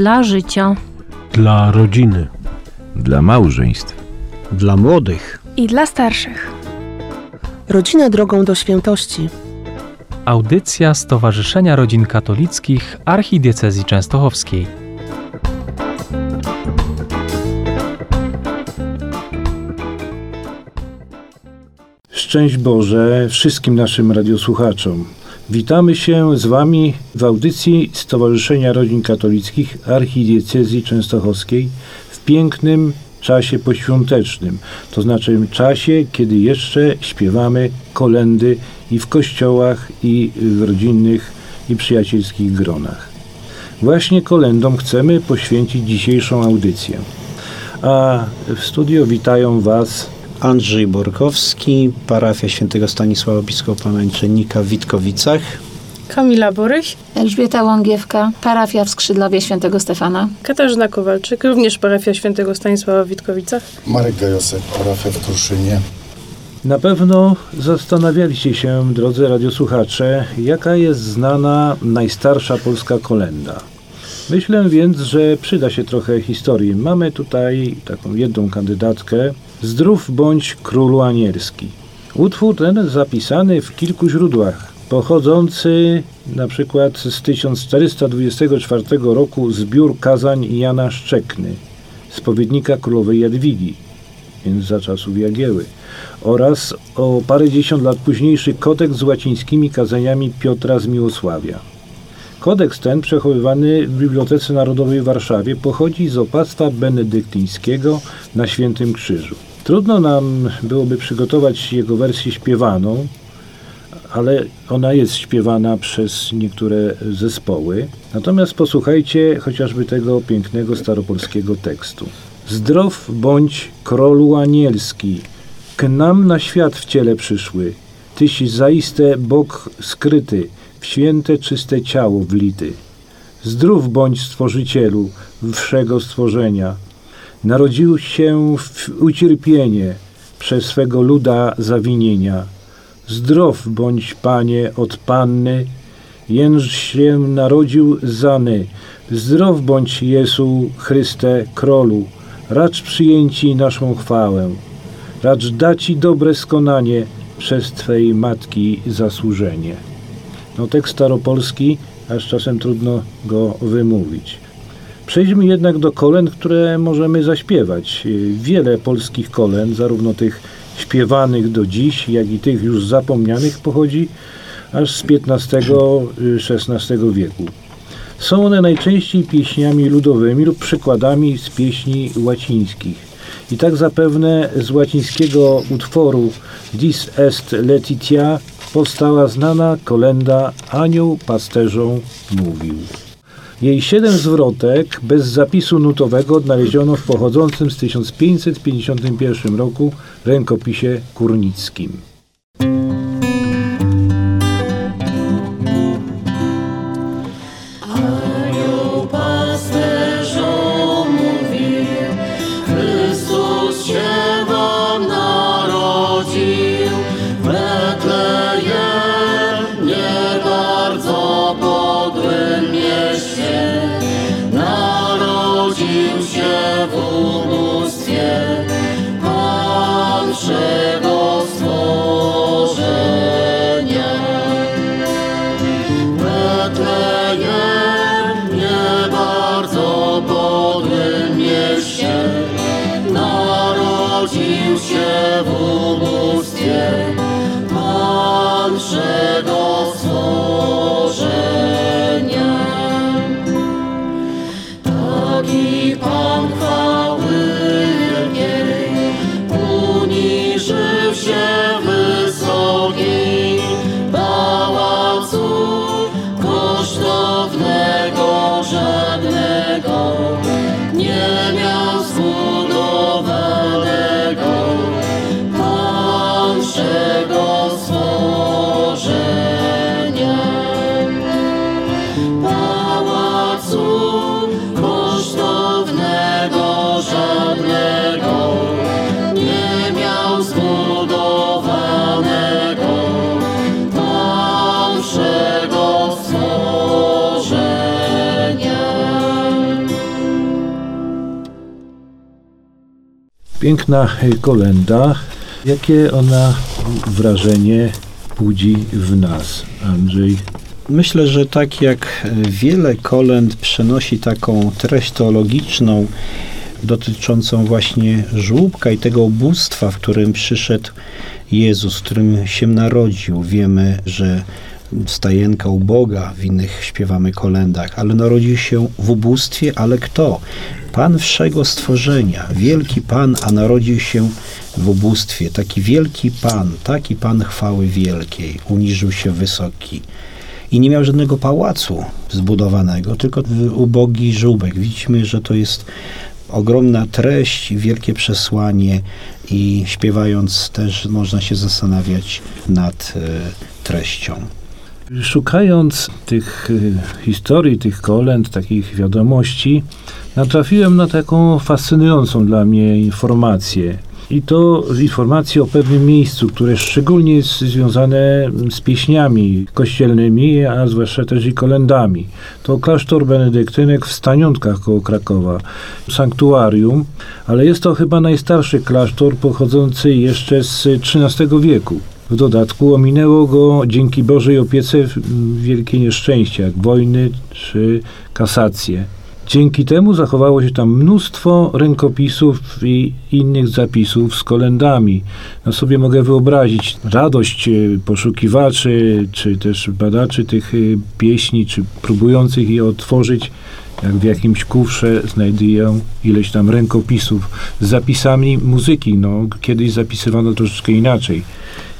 dla życia, dla rodziny, dla małżeństw, dla młodych i dla starszych. Rodzina drogą do świętości. Audycja Stowarzyszenia Rodzin Katolickich Archidiecezji Częstochowskiej. Szczęść Boże wszystkim naszym radiosłuchaczom. Witamy się z Wami w audycji Stowarzyszenia Rodzin Katolickich Archidiecezji Częstochowskiej w pięknym czasie poświątecznym, to znaczy czasie, kiedy jeszcze śpiewamy kolendy i w kościołach, i w rodzinnych i przyjacielskich gronach. Właśnie kolendom chcemy poświęcić dzisiejszą audycję. A w studio witają Was Andrzej Borkowski, parafia świętego Stanisława Biskupa Męczennika w Witkowicach. Kamila Boryś, Elżbieta Łągiewka, parafia w Skrzydlowie Świętego Stefana. Katarzyna Kowalczyk, również parafia świętego Stanisława w Witkowicach. Marek Gajosek, parafia w Kruszynie. Na pewno zastanawialiście się, drodzy radiosłuchacze, jaka jest znana najstarsza polska kolenda. Myślę więc, że przyda się trochę historii. Mamy tutaj taką jedną kandydatkę. Zdrów bądź królu anielski. Utwór ten zapisany w kilku źródłach, pochodzący na przykład z 1424 roku zbiór kazań Jana Szczekny, spowiednika królowej Jadwigi, więc za czasów Jagieły, oraz o parędziesiąt lat późniejszy kodeks z łacińskimi kazaniami Piotra z Miłosławia. Kodeks ten, przechowywany w Bibliotece Narodowej w Warszawie, pochodzi z opactwa benedyktyńskiego na Świętym Krzyżu. Trudno nam byłoby przygotować jego wersję śpiewaną, ale ona jest śpiewana przez niektóre zespoły. Natomiast posłuchajcie chociażby tego pięknego staropolskiego tekstu. Zdrow bądź królu anielski, k nam na świat w ciele przyszły. Tyś zaiste Bóg skryty, w święte czyste ciało wlity. Zdrów bądź stworzycielu wszego stworzenia. Narodził się w ucierpienie przez swego luda zawinienia. Zdrow bądź Panie od Panny, jęż się narodził zany. Zdrow bądź Jezu Chryste Królu, racz przyjęci naszą chwałę. Racz dać dobre skonanie przez Twej Matki zasłużenie. No tekst staropolski, aż czasem trudno go wymówić. Przejdźmy jednak do kolęd, które możemy zaśpiewać. Wiele polskich kolęd, zarówno tych śpiewanych do dziś, jak i tych już zapomnianych, pochodzi aż z XV-XVI wieku. Są one najczęściej pieśniami ludowymi lub przykładami z pieśni łacińskich. I tak zapewne z łacińskiego utworu Dis est Letitia powstała znana kolenda Anioł pasterzą mówił. Jej siedem zwrotek bez zapisu nutowego odnaleziono w pochodzącym z 1551 roku rękopisie kurnickim. Piękna y, kolenda. Jakie ona wrażenie budzi w nas, Andrzej? Myślę, że tak jak e, wiele kolęd przenosi taką treść teologiczną dotyczącą właśnie żłóbka i tego ubóstwa, w którym przyszedł Jezus, w którym się narodził. Wiemy, że stajenka u Boga, w innych śpiewamy kolendach, ale narodził się w ubóstwie, ale kto? Pan wszego stworzenia, wielki Pan, a narodził się w ubóstwie. Taki wielki Pan, taki Pan chwały wielkiej, uniżył się wysoki i nie miał żadnego pałacu zbudowanego, tylko ubogi żółbek. Widzimy, że to jest ogromna treść, wielkie przesłanie i śpiewając też można się zastanawiać nad e, treścią. Szukając tych y, historii, tych kolęd, takich wiadomości, natrafiłem na taką fascynującą dla mnie informację. I to informacje o pewnym miejscu, które szczególnie jest związane z pieśniami kościelnymi, a zwłaszcza też i kolendami. To klasztor benedyktynek w Staniątkach koło Krakowa, sanktuarium, ale jest to chyba najstarszy klasztor pochodzący jeszcze z XIII wieku. W dodatku ominęło go dzięki Bożej opiece wielkie nieszczęścia, jak wojny czy kasacje. Dzięki temu zachowało się tam mnóstwo rękopisów i innych zapisów z kolendami. No sobie mogę wyobrazić radość e, poszukiwaczy, czy też badaczy tych e, pieśni, czy próbujących je otworzyć, jak w jakimś kufrze znajdują ileś tam rękopisów z zapisami muzyki. No, kiedyś zapisywano troszeczkę inaczej.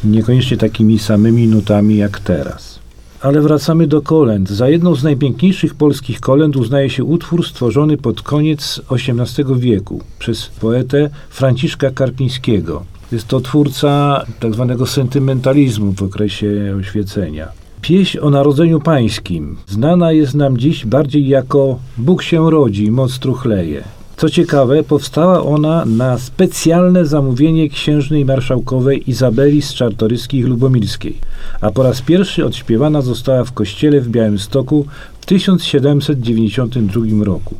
Niekoniecznie takimi samymi nutami jak teraz. Ale wracamy do kolęd. Za jedną z najpiękniejszych polskich kolęd uznaje się utwór stworzony pod koniec XVIII wieku przez poetę Franciszka Karpińskiego. Jest to twórca tak zwanego sentymentalizmu w okresie oświecenia. Pieśń o Narodzeniu Pańskim znana jest nam dziś bardziej jako Bóg się rodzi, moc truchleje. Co ciekawe, powstała ona na specjalne zamówienie księżnej marszałkowej Izabeli z Czartoryskich Lubomirskiej, a po raz pierwszy odśpiewana została w kościele w Białymstoku w 1792 roku.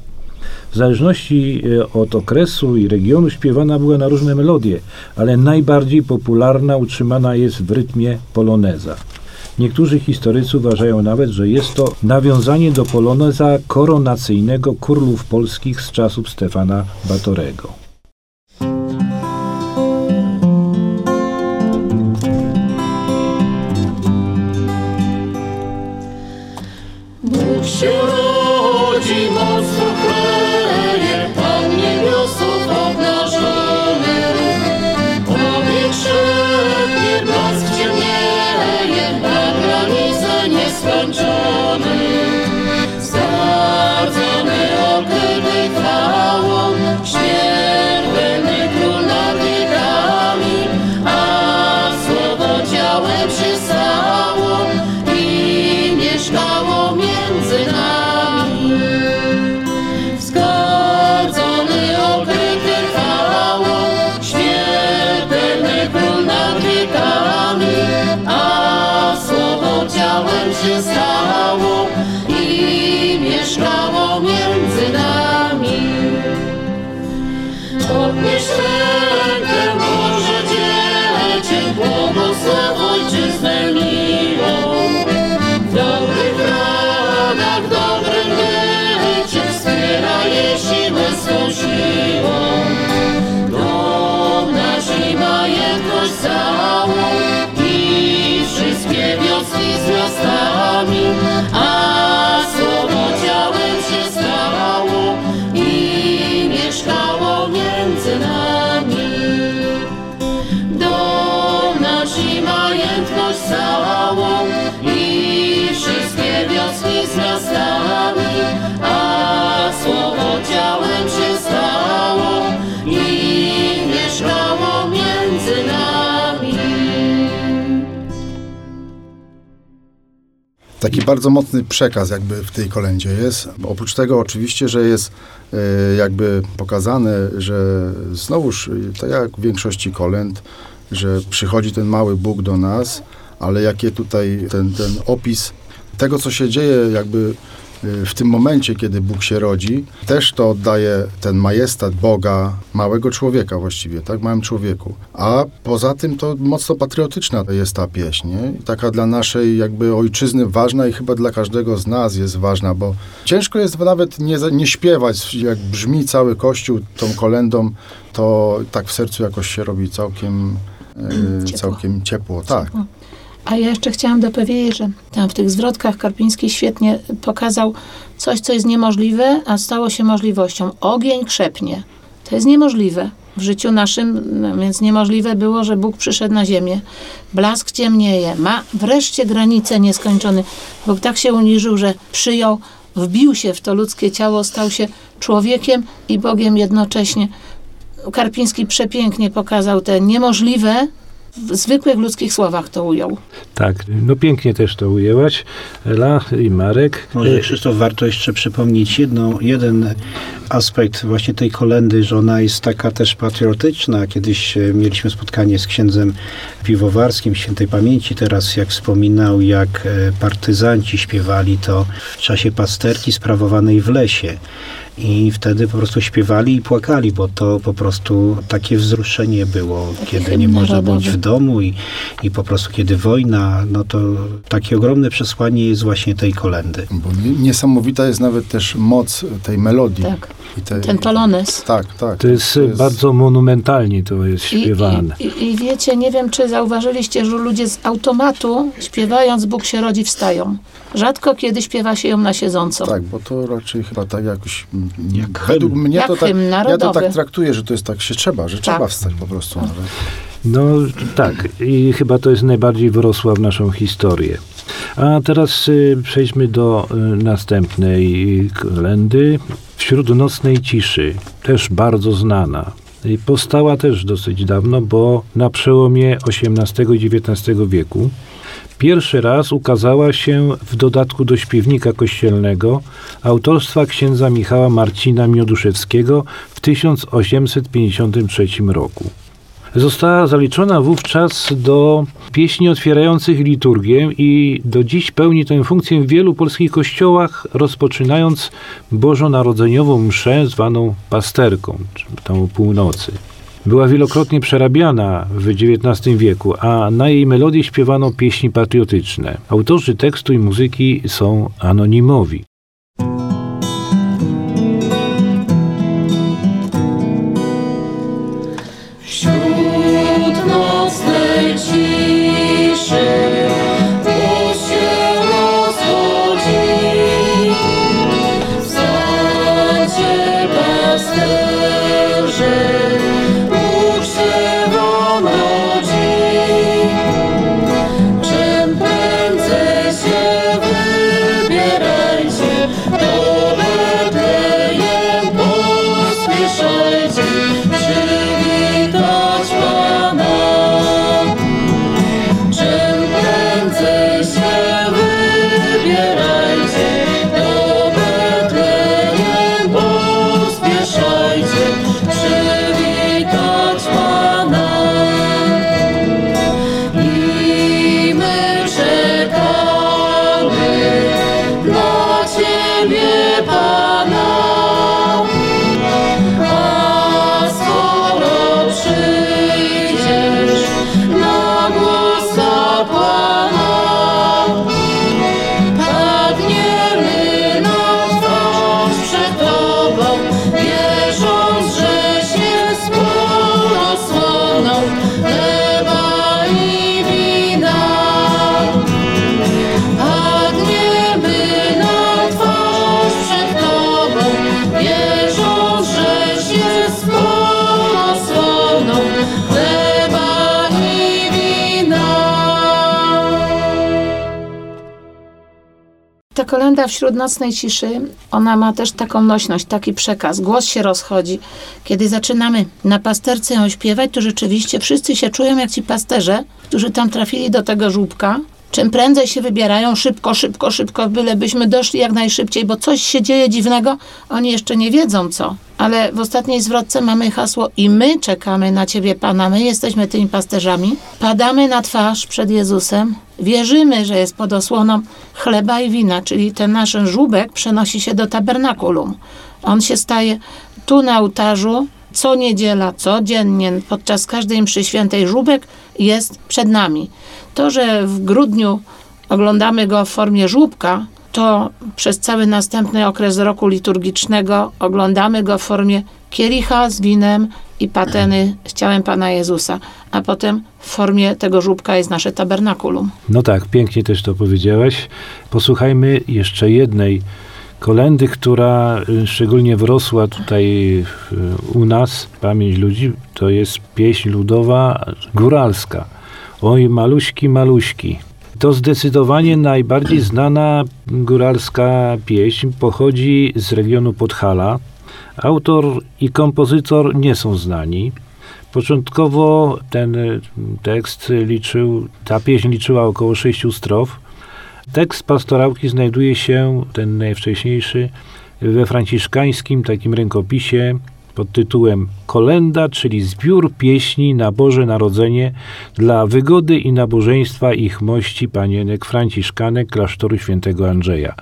W zależności e, od okresu i regionu śpiewana była na różne melodie, ale najbardziej popularna utrzymana jest w rytmie poloneza. Niektórzy historycy uważają nawet, że jest to nawiązanie do poloneza koronacyjnego królów polskich z czasów Stefana Batorego. Z miastami, Taki bardzo mocny przekaz jakby w tej kolendzie jest. Oprócz tego oczywiście, że jest e, jakby pokazane, że znowuż, e, tak jak w większości kolęd, że przychodzi ten mały Bóg do nas, ale jakie tutaj ten, ten opis tego, co się dzieje jakby w tym momencie, kiedy Bóg się rodzi, też to oddaje ten majestat Boga, małego człowieka właściwie, tak, małym człowieku. A poza tym to mocno patriotyczna jest ta pieśń, nie? Taka dla naszej jakby ojczyzny ważna i chyba dla każdego z nas jest ważna, bo ciężko jest nawet nie, nie śpiewać, jak brzmi cały kościół tą kolendą, to tak w sercu jakoś się robi całkiem, y, Ciepło. całkiem ciepło, tak. A ja jeszcze chciałam dopowiedzieć, że tam w tych zwrotkach Karpiński świetnie pokazał coś, co jest niemożliwe, a stało się możliwością. Ogień krzepnie. To jest niemożliwe w życiu naszym, no, więc niemożliwe było, że Bóg przyszedł na ziemię. Blask ciemnieje, ma wreszcie granice nieskończone. Bóg tak się uniżył, że przyjął, wbił się w to ludzkie ciało, stał się człowiekiem i Bogiem jednocześnie. Karpiński przepięknie pokazał te niemożliwe, w zwykłych ludzkich słowach to ujął. Tak, no pięknie też to ujęłaś, Ela i Marek. Może E, Krzysztof, warto jeszcze przypomnieć jedną, jeden aspekt właśnie tej kolendy, że ona jest taka też patriotyczna. Kiedyś e, mieliśmy spotkanie z księdzem piwowarskim świętej pamięci, teraz jak wspominał, jak e, partyzanci śpiewali to w czasie pasterki sprawowanej w lesie. I wtedy po prostu śpiewali i płakali, bo to po prostu takie wzruszenie było, kiedy hymn nie można być w domu i, i po prostu kiedy wojna, no to takie ogromne przesłanie jest właśnie tej kolendy. Bo nie- niesamowita jest nawet też moc tej melodii. Tak. I Ten polones. Tak, tak. To jest, bardzo monumentalnie to jest śpiewane. i, i, I wiecie, nie wiem, czy zauważyliście, że ludzie z automatu, śpiewając Bóg się rodzi, wstają. Rzadko kiedy śpiewa się ją na siedząco. Tak, bo to raczej chyba tak jakoś... mm, Jak według hymn. mnie Jak to tak, ja to tak traktuję, że to jest tak się trzeba, że trzeba Tak. wstać po prostu. Nawet. No tak, i chyba to jest najbardziej wyrosła w naszą historię. A teraz y, przejdźmy do y, następnej kolendy. Wśród nocnej ciszy, też bardzo znana. I powstała też dosyć dawno, bo na przełomie XVIII i XIX wieku pierwszy raz ukazała się w dodatku do śpiewnika kościelnego autorstwa księdza Michała Marcina Mioduszewskiego w 1853 roku. Została zaliczona wówczas do pieśni otwierających liturgię i do dziś pełni tę funkcję w wielu polskich kościołach, rozpoczynając bożonarodzeniową mszę zwaną pasterką, czy tą o północy. Była wielokrotnie przerabiana w XIX wieku, a na jej melodii śpiewano pieśni patriotyczne. Autorzy tekstu i muzyki są anonimowi. Kolenda wśród nocnej ciszy, ona ma też taką nośność, taki przekaz. Głos się rozchodzi. Kiedy zaczynamy na pasterce ją śpiewać, to rzeczywiście wszyscy się czują jak ci pasterze, którzy tam trafili do tego żłóbka Czym prędzej się wybierają, szybko, szybko, szybko, bylebyśmy doszli jak najszybciej, bo coś się dzieje dziwnego, oni jeszcze nie wiedzą co. Ale w ostatniej zwrotce mamy hasło i my czekamy na Ciebie, Pana, my jesteśmy tymi pasterzami. Padamy na twarz przed Jezusem, wierzymy, że jest pod osłoną chleba i wina, czyli ten nasz żółbek przenosi się do tabernakulum. On się staje tu na ołtarzu, co niedziela, codziennie, podczas każdej mszy świętej żółbek jest przed nami. To, że w grudniu oglądamy go w formie żłóbka, to przez cały następny okres roku liturgicznego oglądamy go w formie kielicha z winem i pateny z ciałem Pana Jezusa, a potem w formie tego żółbka jest nasze tabernakulum. No tak, pięknie też to powiedziałaś. Posłuchajmy jeszcze jednej kolendy, która y, szczególnie wrosła tutaj y, u nas, pamięć ludzi, to jest pieśń ludowa góralska. Oj, maluśki, maluśki. To zdecydowanie najbardziej znana góralska pieśń pochodzi z regionu Podhala. Autor i kompozytor nie są znani. Początkowo ten y, tekst liczył, ta pieśń liczyła około sześciu strof. Tekst pastorałki znajduje się, ten najwcześniejszy, we franciszkańskim takim rękopisie pod tytułem Kolenda, czyli zbiór pieśni na Boże Narodzenie dla wygody i nabożeństwa ich mości panienek franciszkanek klasztoru świętego Andrzeja.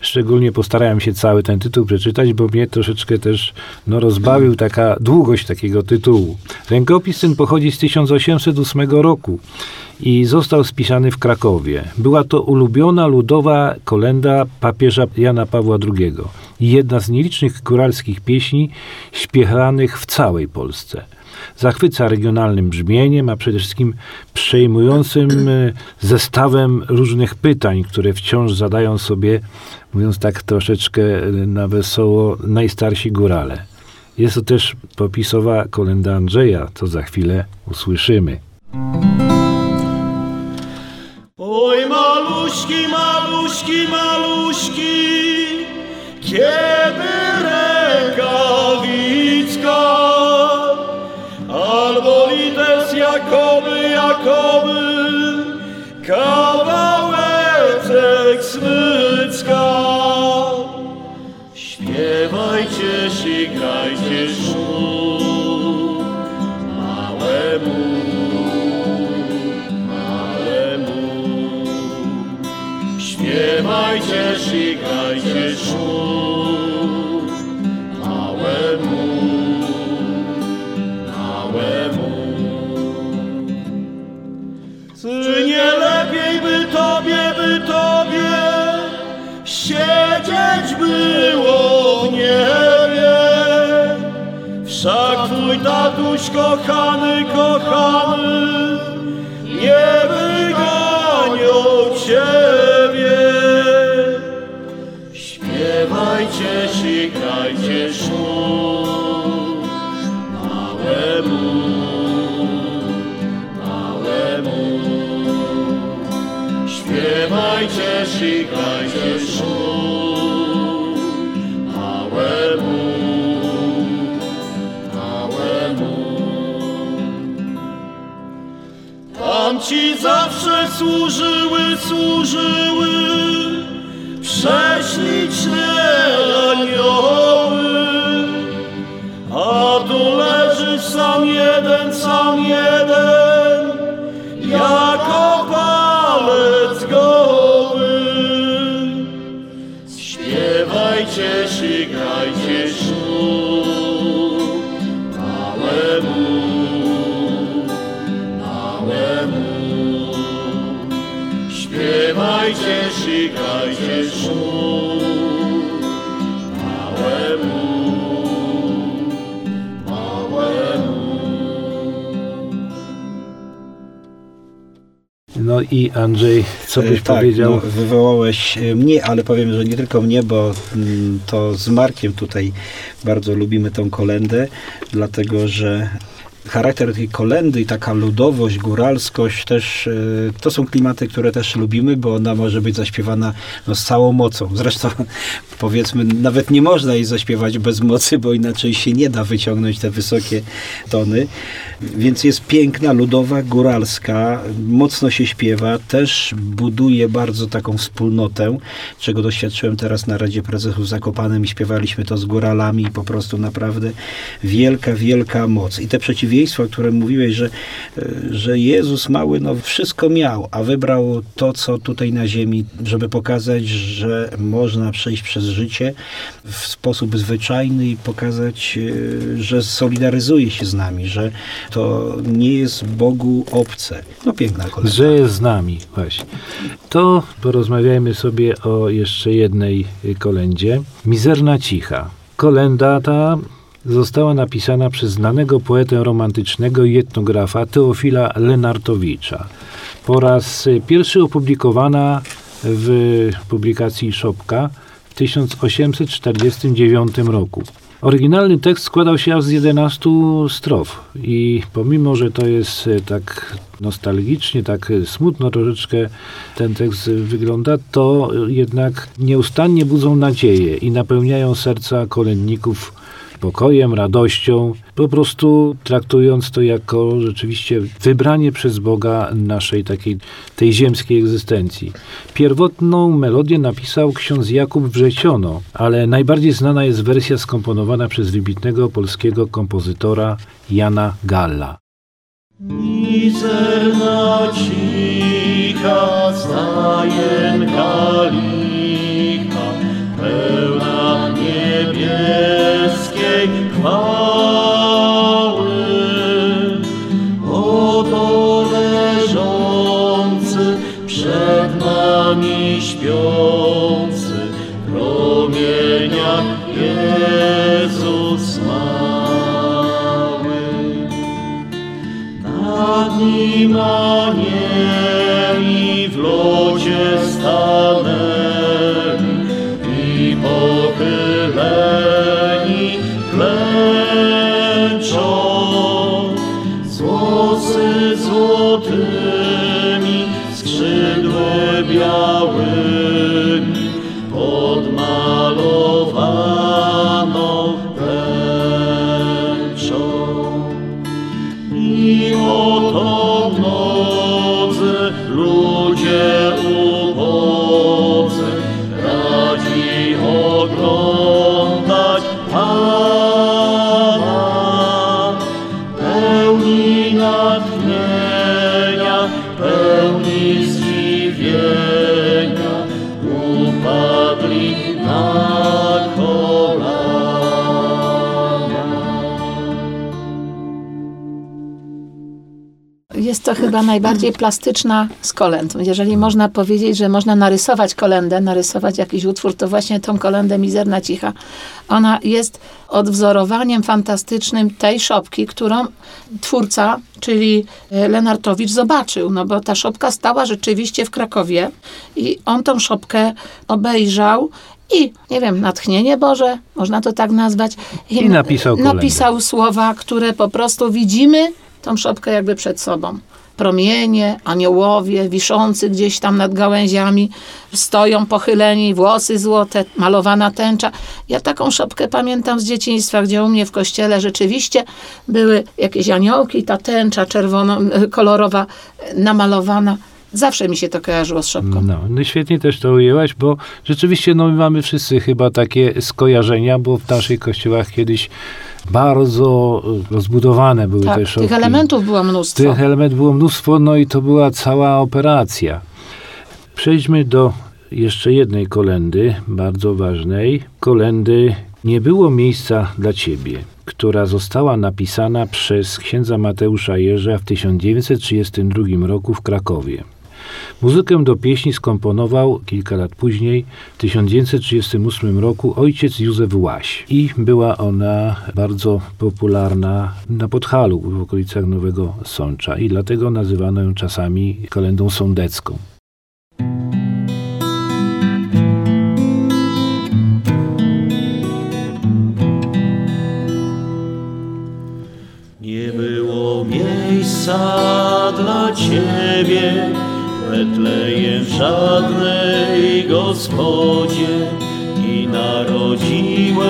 Szczególnie postarałem się cały ten tytuł przeczytać, bo mnie troszeczkę też no, rozbawił taka długość takiego tytułu. Rękopis ten pochodzi z 1808 roku i został spisany w Krakowie. Była to ulubiona ludowa kolenda papieża Jana Pawła II jedna z nielicznych góralskich pieśni śpiewanych w całej Polsce. Zachwyca regionalnym brzmieniem, a przede wszystkim przejmującym e, zestawem różnych pytań, które wciąż zadają sobie, mówiąc tak troszeczkę e, na wesoło, najstarsi górale. Jest to też popisowa kolenda Andrzeja, co za chwilę usłyszymy. Oj, maluśki, maluśki, maluśki, kiedy rękawicka, albo lites Jakoby, Jakoby, kawałeczek smycka. Śpiewajcie, sikajcie Śpiewajcie, sikajcie szum małemu, małemu. Czy nie lepiej by tobie, by tobie siedzieć było w niebie? Wszak twój tatuś kochany, kochany służyły, służyły prześliczne anioły. A tu leżysz sam jeden, sam jeden, i Andrzej, co byś E, tak, powiedział? No, wywołałeś e, mnie, ale powiem, że nie tylko mnie, bo mm, to z Markiem tutaj bardzo lubimy tą kolendę, dlatego że charakter tej kolendy i taka ludowość, góralskość też, e, to są klimaty, które też lubimy, bo ona może być zaśpiewana no, z całą mocą. Zresztą powiedzmy, nawet nie można jej zaśpiewać bez mocy, bo inaczej się nie da wyciągnąć te wysokie tony. Więc jest piękna, ludowa, góralska, mocno się śpiewa, też buduje bardzo taką wspólnotę, czego doświadczyłem teraz na Radzie Prezesów Zakopanem i śpiewaliśmy to z góralami i po prostu naprawdę wielka, wielka moc. I te przeciwieństwa, o których mówiłeś, że, że Jezus mały, no wszystko miał, a wybrał to, co tutaj na ziemi, żeby pokazać, że można przejść przez życie w sposób zwyczajny i pokazać, e, że solidaryzuje się z nami, że to nie jest Bogu obce. No piękna kolenda. Że jest z nami, właśnie. To porozmawiajmy sobie o jeszcze jednej kolendzie. Mizerna cicha. Kolenda ta została napisana przez znanego poetę romantycznego i etnografa Teofila Lenartowicza. Po raz y, pierwszy opublikowana w publikacji Szopka w 1849 roku. Oryginalny tekst składał się aż z 11 strof i pomimo, że to jest e, tak nostalgicznie, tak smutno troszeczkę ten tekst wygląda, to jednak nieustannie budzą nadzieję i napełniają serca kolędników spokojem, radością, po prostu traktując to jako rzeczywiście wybranie przez Boga naszej takiej, tej ziemskiej egzystencji. Pierwotną melodię napisał ksiądz Jakub Wrzeciono, ale najbardziej znana jest wersja skomponowana przez wybitnego polskiego kompozytora Jana Galla. Mizerna cicha stajenka chwały. Oto przed nami śpiący, w Jezus mały. Chyba najbardziej plastyczna z kolęd. Jeżeli można powiedzieć, że można narysować kolendę, narysować jakiś utwór, to właśnie tą kolendę Mizerna Cicha. Ona jest odwzorowaniem fantastycznym tej szopki, którą twórca, czyli e, Lenartowicz zobaczył, no bo ta szopka stała rzeczywiście w Krakowie i on tą szopkę obejrzał i, nie wiem, natchnienie Boże, można to tak nazwać. I napisał kolędę. Napisał słowa, które po prostu widzimy tą szopkę jakby przed sobą. Promienie, aniołowie, wiszący gdzieś tam nad gałęziami, stoją pochyleni, włosy złote, malowana tęcza. Ja taką szopkę pamiętam z dzieciństwa, gdzie u mnie w kościele rzeczywiście były jakieś aniołki, ta tęcza czerwono, kolorowa, namalowana. Zawsze mi się to kojarzyło z szopką. No, no świetnie też to ujęłaś, bo rzeczywiście no, my mamy wszyscy chyba takie skojarzenia, bo w naszych kościołach kiedyś bardzo y, rozbudowane były Tak, te szopki. tych elementów było mnóstwo. Tych elementów było mnóstwo, no i to była cała operacja. Przejdźmy do jeszcze jednej kolendy, bardzo ważnej. Kolendy Nie było miejsca dla Ciebie, która została napisana przez księdza Mateusza Jerza w 1932 roku w Krakowie. Muzykę do pieśni skomponował kilka lat później, w 1938 roku, ojciec Józef Łaś. I była ona bardzo popularna na Podhalu, w okolicach Nowego Sącza. I dlatego nazywano ją czasami kolendą sądecką. Nie było miejsca dla Ciebie, Betlejem żadnej Gospodzie i narodziłeś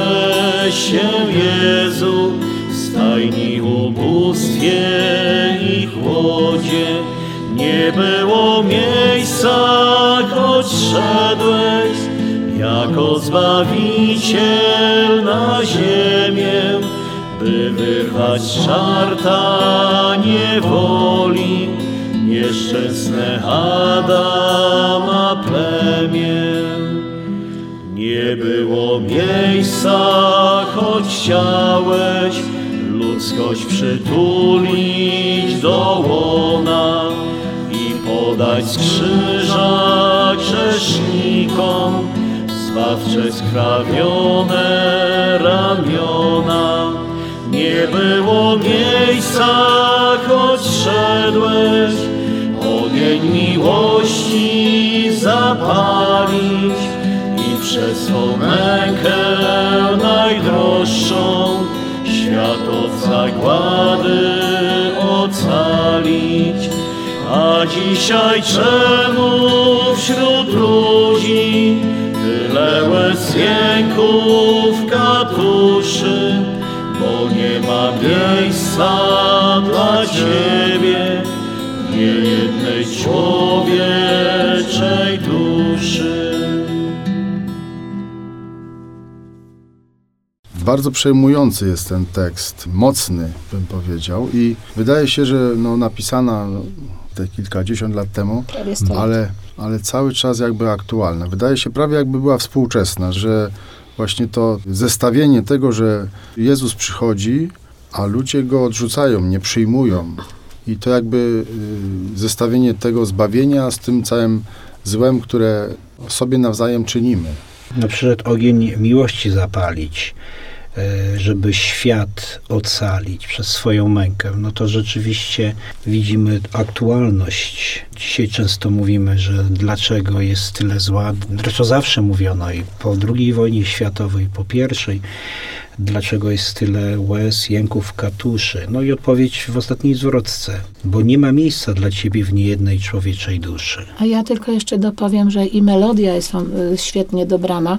się Jezu w stajni ubóstwie i chłodzie. Nie było miejsca, choć szedłeś jako Zbawiciel na ziemię, by wyrwać z żarta niewoli nieszczęsne Adama plemię. Nie było miejsca, choć chciałeś ludzkość przytulić do łona i podać z krzyża grzesznikom zbawcze skrawione ramiona. Nie było miejsca, choć szedłeś, miłości zapalić i przez mękę najdroższą świat od zagłady ocalić. A dzisiaj czemu wśród ludzi tyle łez jęków katuszy, bo nie ma miejsca dla Ciebie, nie jednej człowieczej duszy. Bardzo przejmujący jest ten tekst, mocny bym powiedział i wydaje się, że no, napisana no, te kilkadziesiąt lat temu, ale, ale cały czas jakby aktualna. Wydaje się prawie jakby była współczesna, że właśnie to zestawienie tego, że Jezus przychodzi, a ludzie go odrzucają, nie przyjmują. I to jakby y, zestawienie tego zbawienia z tym całym złem, które sobie nawzajem czynimy. No przyszedł ogień miłości zapalić, e, żeby świat ocalić przez swoją mękę. No to rzeczywiście widzimy aktualność. Dzisiaj często mówimy, że dlaczego jest tyle zła. Zresztą zawsze mówiono i po II wojnie światowej, po pierwszej, dlaczego jest tyle łez, jęków, katuszy. No i odpowiedź w ostatniej zwrotce, bo nie ma miejsca dla ciebie w niejednej człowieczej duszy. A ja tylko jeszcze dopowiem, że i melodia jest y, świetnie dobrana,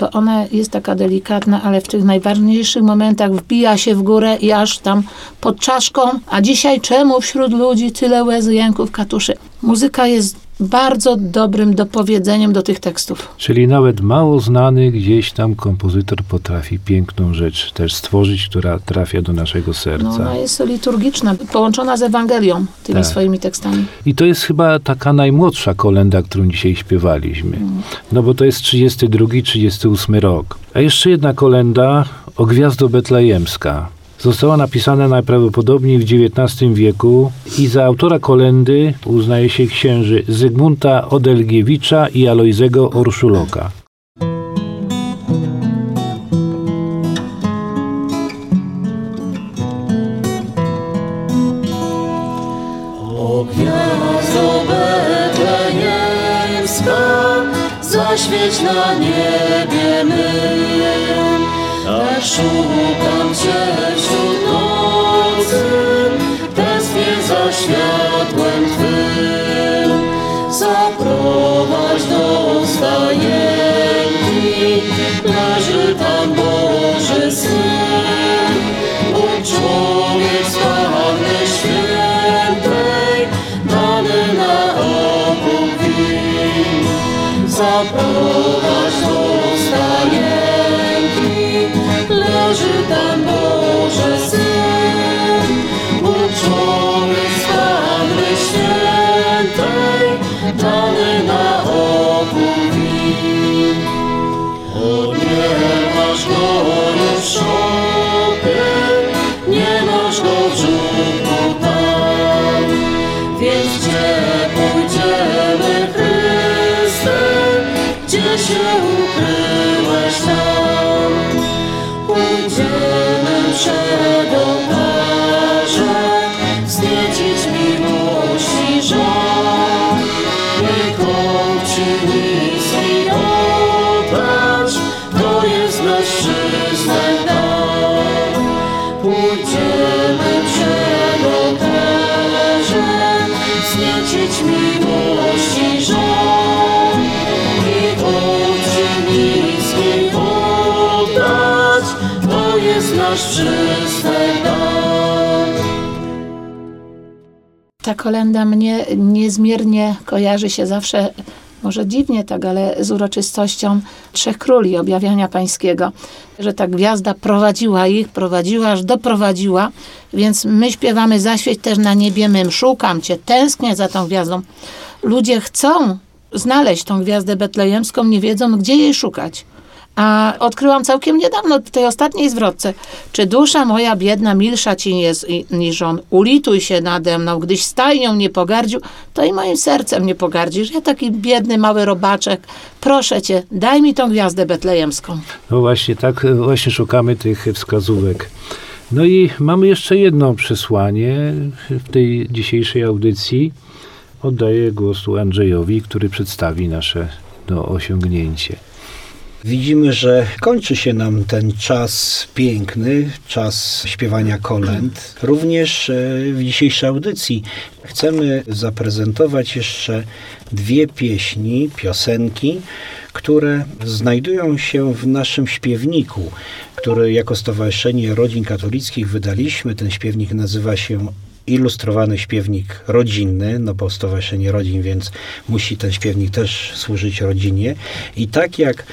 bo ona jest taka delikatna, ale w tych najważniejszych momentach wbija się w górę i aż tam pod czaszką. A dzisiaj czemu wśród ludzi tyle łez, jęków, katuszy? Muzyka jest bardzo dobrym dopowiedzeniem do tych tekstów. Czyli nawet mało znany gdzieś tam kompozytor potrafi piękną rzecz też stworzyć, która trafia do naszego No, serca. ona jest liturgiczna, połączona z Ewangelią, tymi Tak. swoimi tekstami. I to jest chyba taka najmłodsza kolenda, którą dzisiaj śpiewaliśmy. Mm. No bo to jest 32, 38 rok. A jeszcze jedna kolenda o Gwiazdo Betlejemska. Została napisana najprawdopodobniej w XIX wieku i za autora kolendy uznaje się księży Zygmunta Odelgiewicza i Alojzego Orszuloka. Zaświeć na niebie mym. Tak szukam Cię wśród nocy, tęsknię za światłem Twym. Zaprowadź do stajenki, leży tam Boży Syn. Bóg człowiek z Panny Świętej, dany na oku win. Zaprowadź masz go w szopie, nie masz go w żółku tam. Więc gdzie pójdziemy, Chryste, gdzie się ukryłeś tam? Pójdziemy Ta kolenda mnie niezmiernie kojarzy się zawsze, może dziwnie tak, ale z uroczystością Trzech Króli, objawiania pańskiego. Że ta gwiazda prowadziła ich, prowadziła, aż doprowadziła. Więc my śpiewamy Zaświeć też na niebie mym. Szukam Cię, tęsknię za tą gwiazdą. Ludzie chcą znaleźć tą gwiazdę betlejemską, nie wiedzą, gdzie jej szukać. A odkryłam całkiem niedawno w tej ostatniej zwrotce. Czy dusza moja biedna milsza ci jest niż on? Ulituj się nade mną, gdyś stajnią nie pogardził, to i moim sercem nie pogardzisz. Ja taki biedny, mały robaczek, proszę cię, daj mi tą gwiazdę betlejemską. No właśnie, tak e, właśnie szukamy tych wskazówek. No i mamy jeszcze jedno przesłanie w tej dzisiejszej audycji. Oddaję głos Andrzejowi, który przedstawi nasze no, osiągnięcie. Widzimy, że kończy się nam ten czas piękny, czas śpiewania kolęd. Również e, w dzisiejszej audycji chcemy zaprezentować jeszcze dwie pieśni, piosenki, które znajdują się w naszym śpiewniku, który jako Stowarzyszenie Rodzin Katolickich wydaliśmy. Ten śpiewnik nazywa się ilustrowany śpiewnik rodzinny, no bo Stowarzyszenie Rodzin, więc musi ten śpiewnik też służyć rodzinie. I tak jak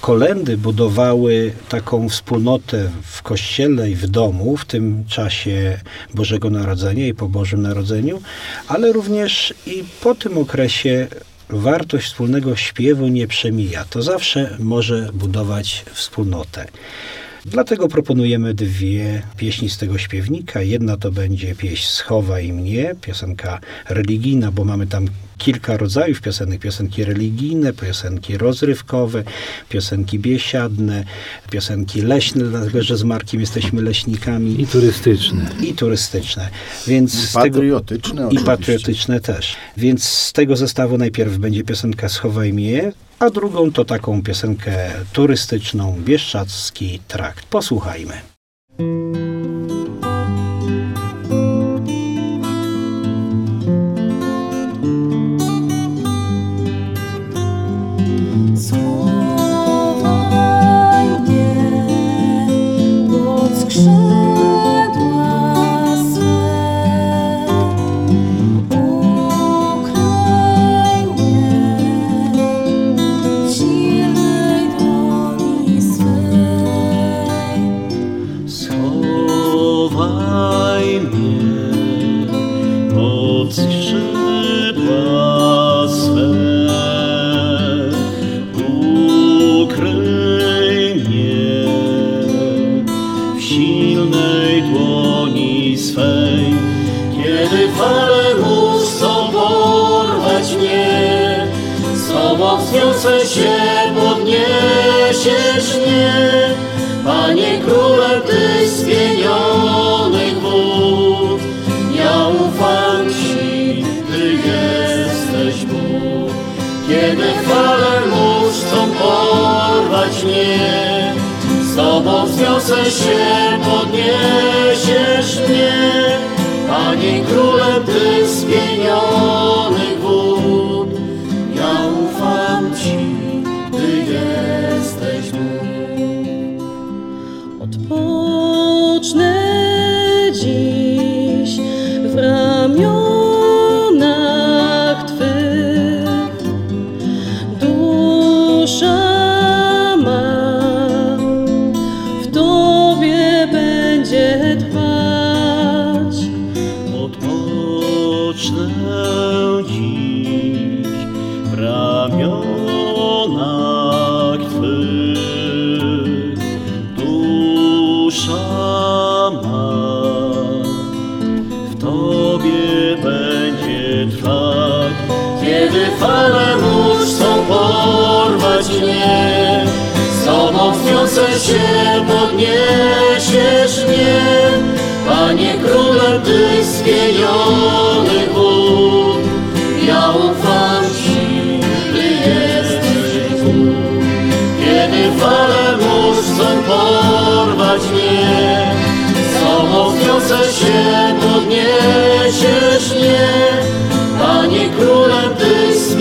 kolendy budowały taką wspólnotę w kościele i w domu w tym czasie Bożego Narodzenia i po Bożym Narodzeniu, ale również i po tym okresie wartość wspólnego śpiewu nie przemija. To zawsze może budować wspólnotę. Dlatego proponujemy dwie pieśni z tego śpiewnika. Jedna to będzie pieśń Schowaj mnie, piosenka religijna, bo mamy tam kilka rodzajów piosenek. Piosenki religijne, piosenki rozrywkowe, piosenki biesiadne, piosenki leśne, dlatego że z Markiem jesteśmy leśnikami I turystyczne. i turystyczne. Więc I z tego, patriotyczne i patriotyczne też. Więc z tego zestawu najpierw będzie piosenka Schowaj mnie, a drugą to taką piosenkę turystyczną, Bieszczacki Trakt. Posłuchajmy. Silnej dłoni swej. Kiedy fale chcą porwać mnie, z tobą wzniosę się, podniesiesz mnie. Panie Króle, Wzniosę się, podniesiesz mnie. Panie Króle, ramionach Twych. Dusza ma w Tobie będzie trwać. Kiedy fale mórz chcą porwać mnie, z Tobą wzniosę się, podniesiesz mnie. Panie Króle, Ty z się, podniesiesz mnie. Panie Królem, Ty z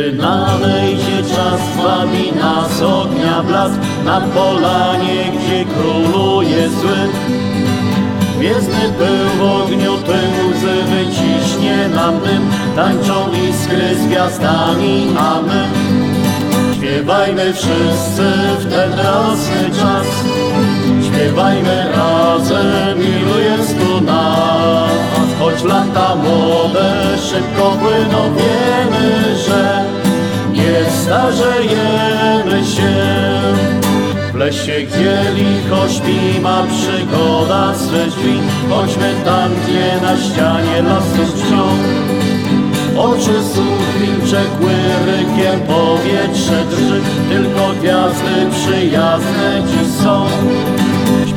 Kiedy nadejdzie czas, zbawi nas ognia blask Na polanie, gdzie króluje zły. Gwiezdny pył w ogniu tym łzy wyciśnie nam dym Tańczą iskry z gwiazdami, a my Śpiewajmy wszyscy w ten radosny czas. Śpiewajmy razem, ilu jest tu nas Choć lata młode szybko płyną, wiemy, że Nie starzejemy się. W lesie, gdzie licho śpi, ma przygoda swe drzwi. Chodźmy tam, gdzie na ścianie lasu czcią Oczy słów czekły rykiem, powietrze drży. Tylko gwiazdy przyjazne dziś są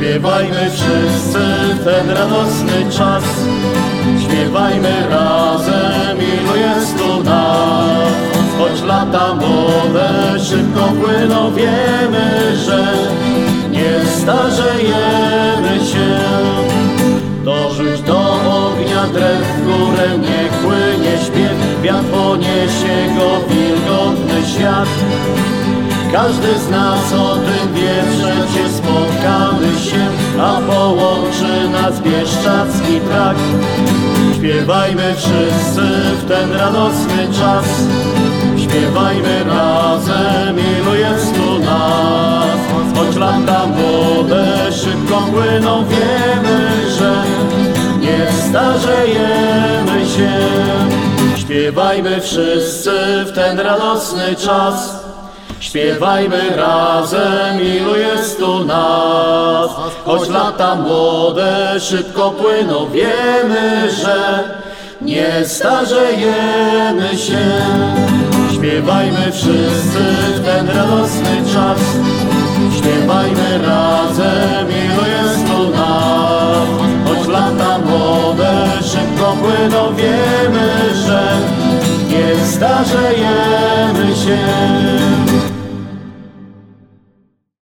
Śpiewajmy wszyscy ten radosny czas. Śpiewajmy razem, ilu jest tu nas. Choć lata młode szybko płyną, wiemy, że nie starzejemy się. Dorzuć do ognia drew w górę, niech płynie śpiew. Wiatr poniesie go wilgotny świat Każdy z nas o tym wie, przecie spotkamy się A połączy nas bieszczacki brak. Śpiewajmy wszyscy w ten radosny czas. Śpiewajmy razem, ilu jest tu nas. Choć lata młode szybko płyną, wiemy, że nie starzejemy się. Śpiewajmy wszyscy w ten radosny czas Śpiewajmy razem, ilu jest tu nas. Choć lata młode szybko płyną, wiemy, że nie starzejemy się. Śpiewajmy wszyscy w ten radosny czas. Śpiewajmy razem, ilu jest tu nas. Choć lata młode szybko płyną, wiemy, że nie starzejemy się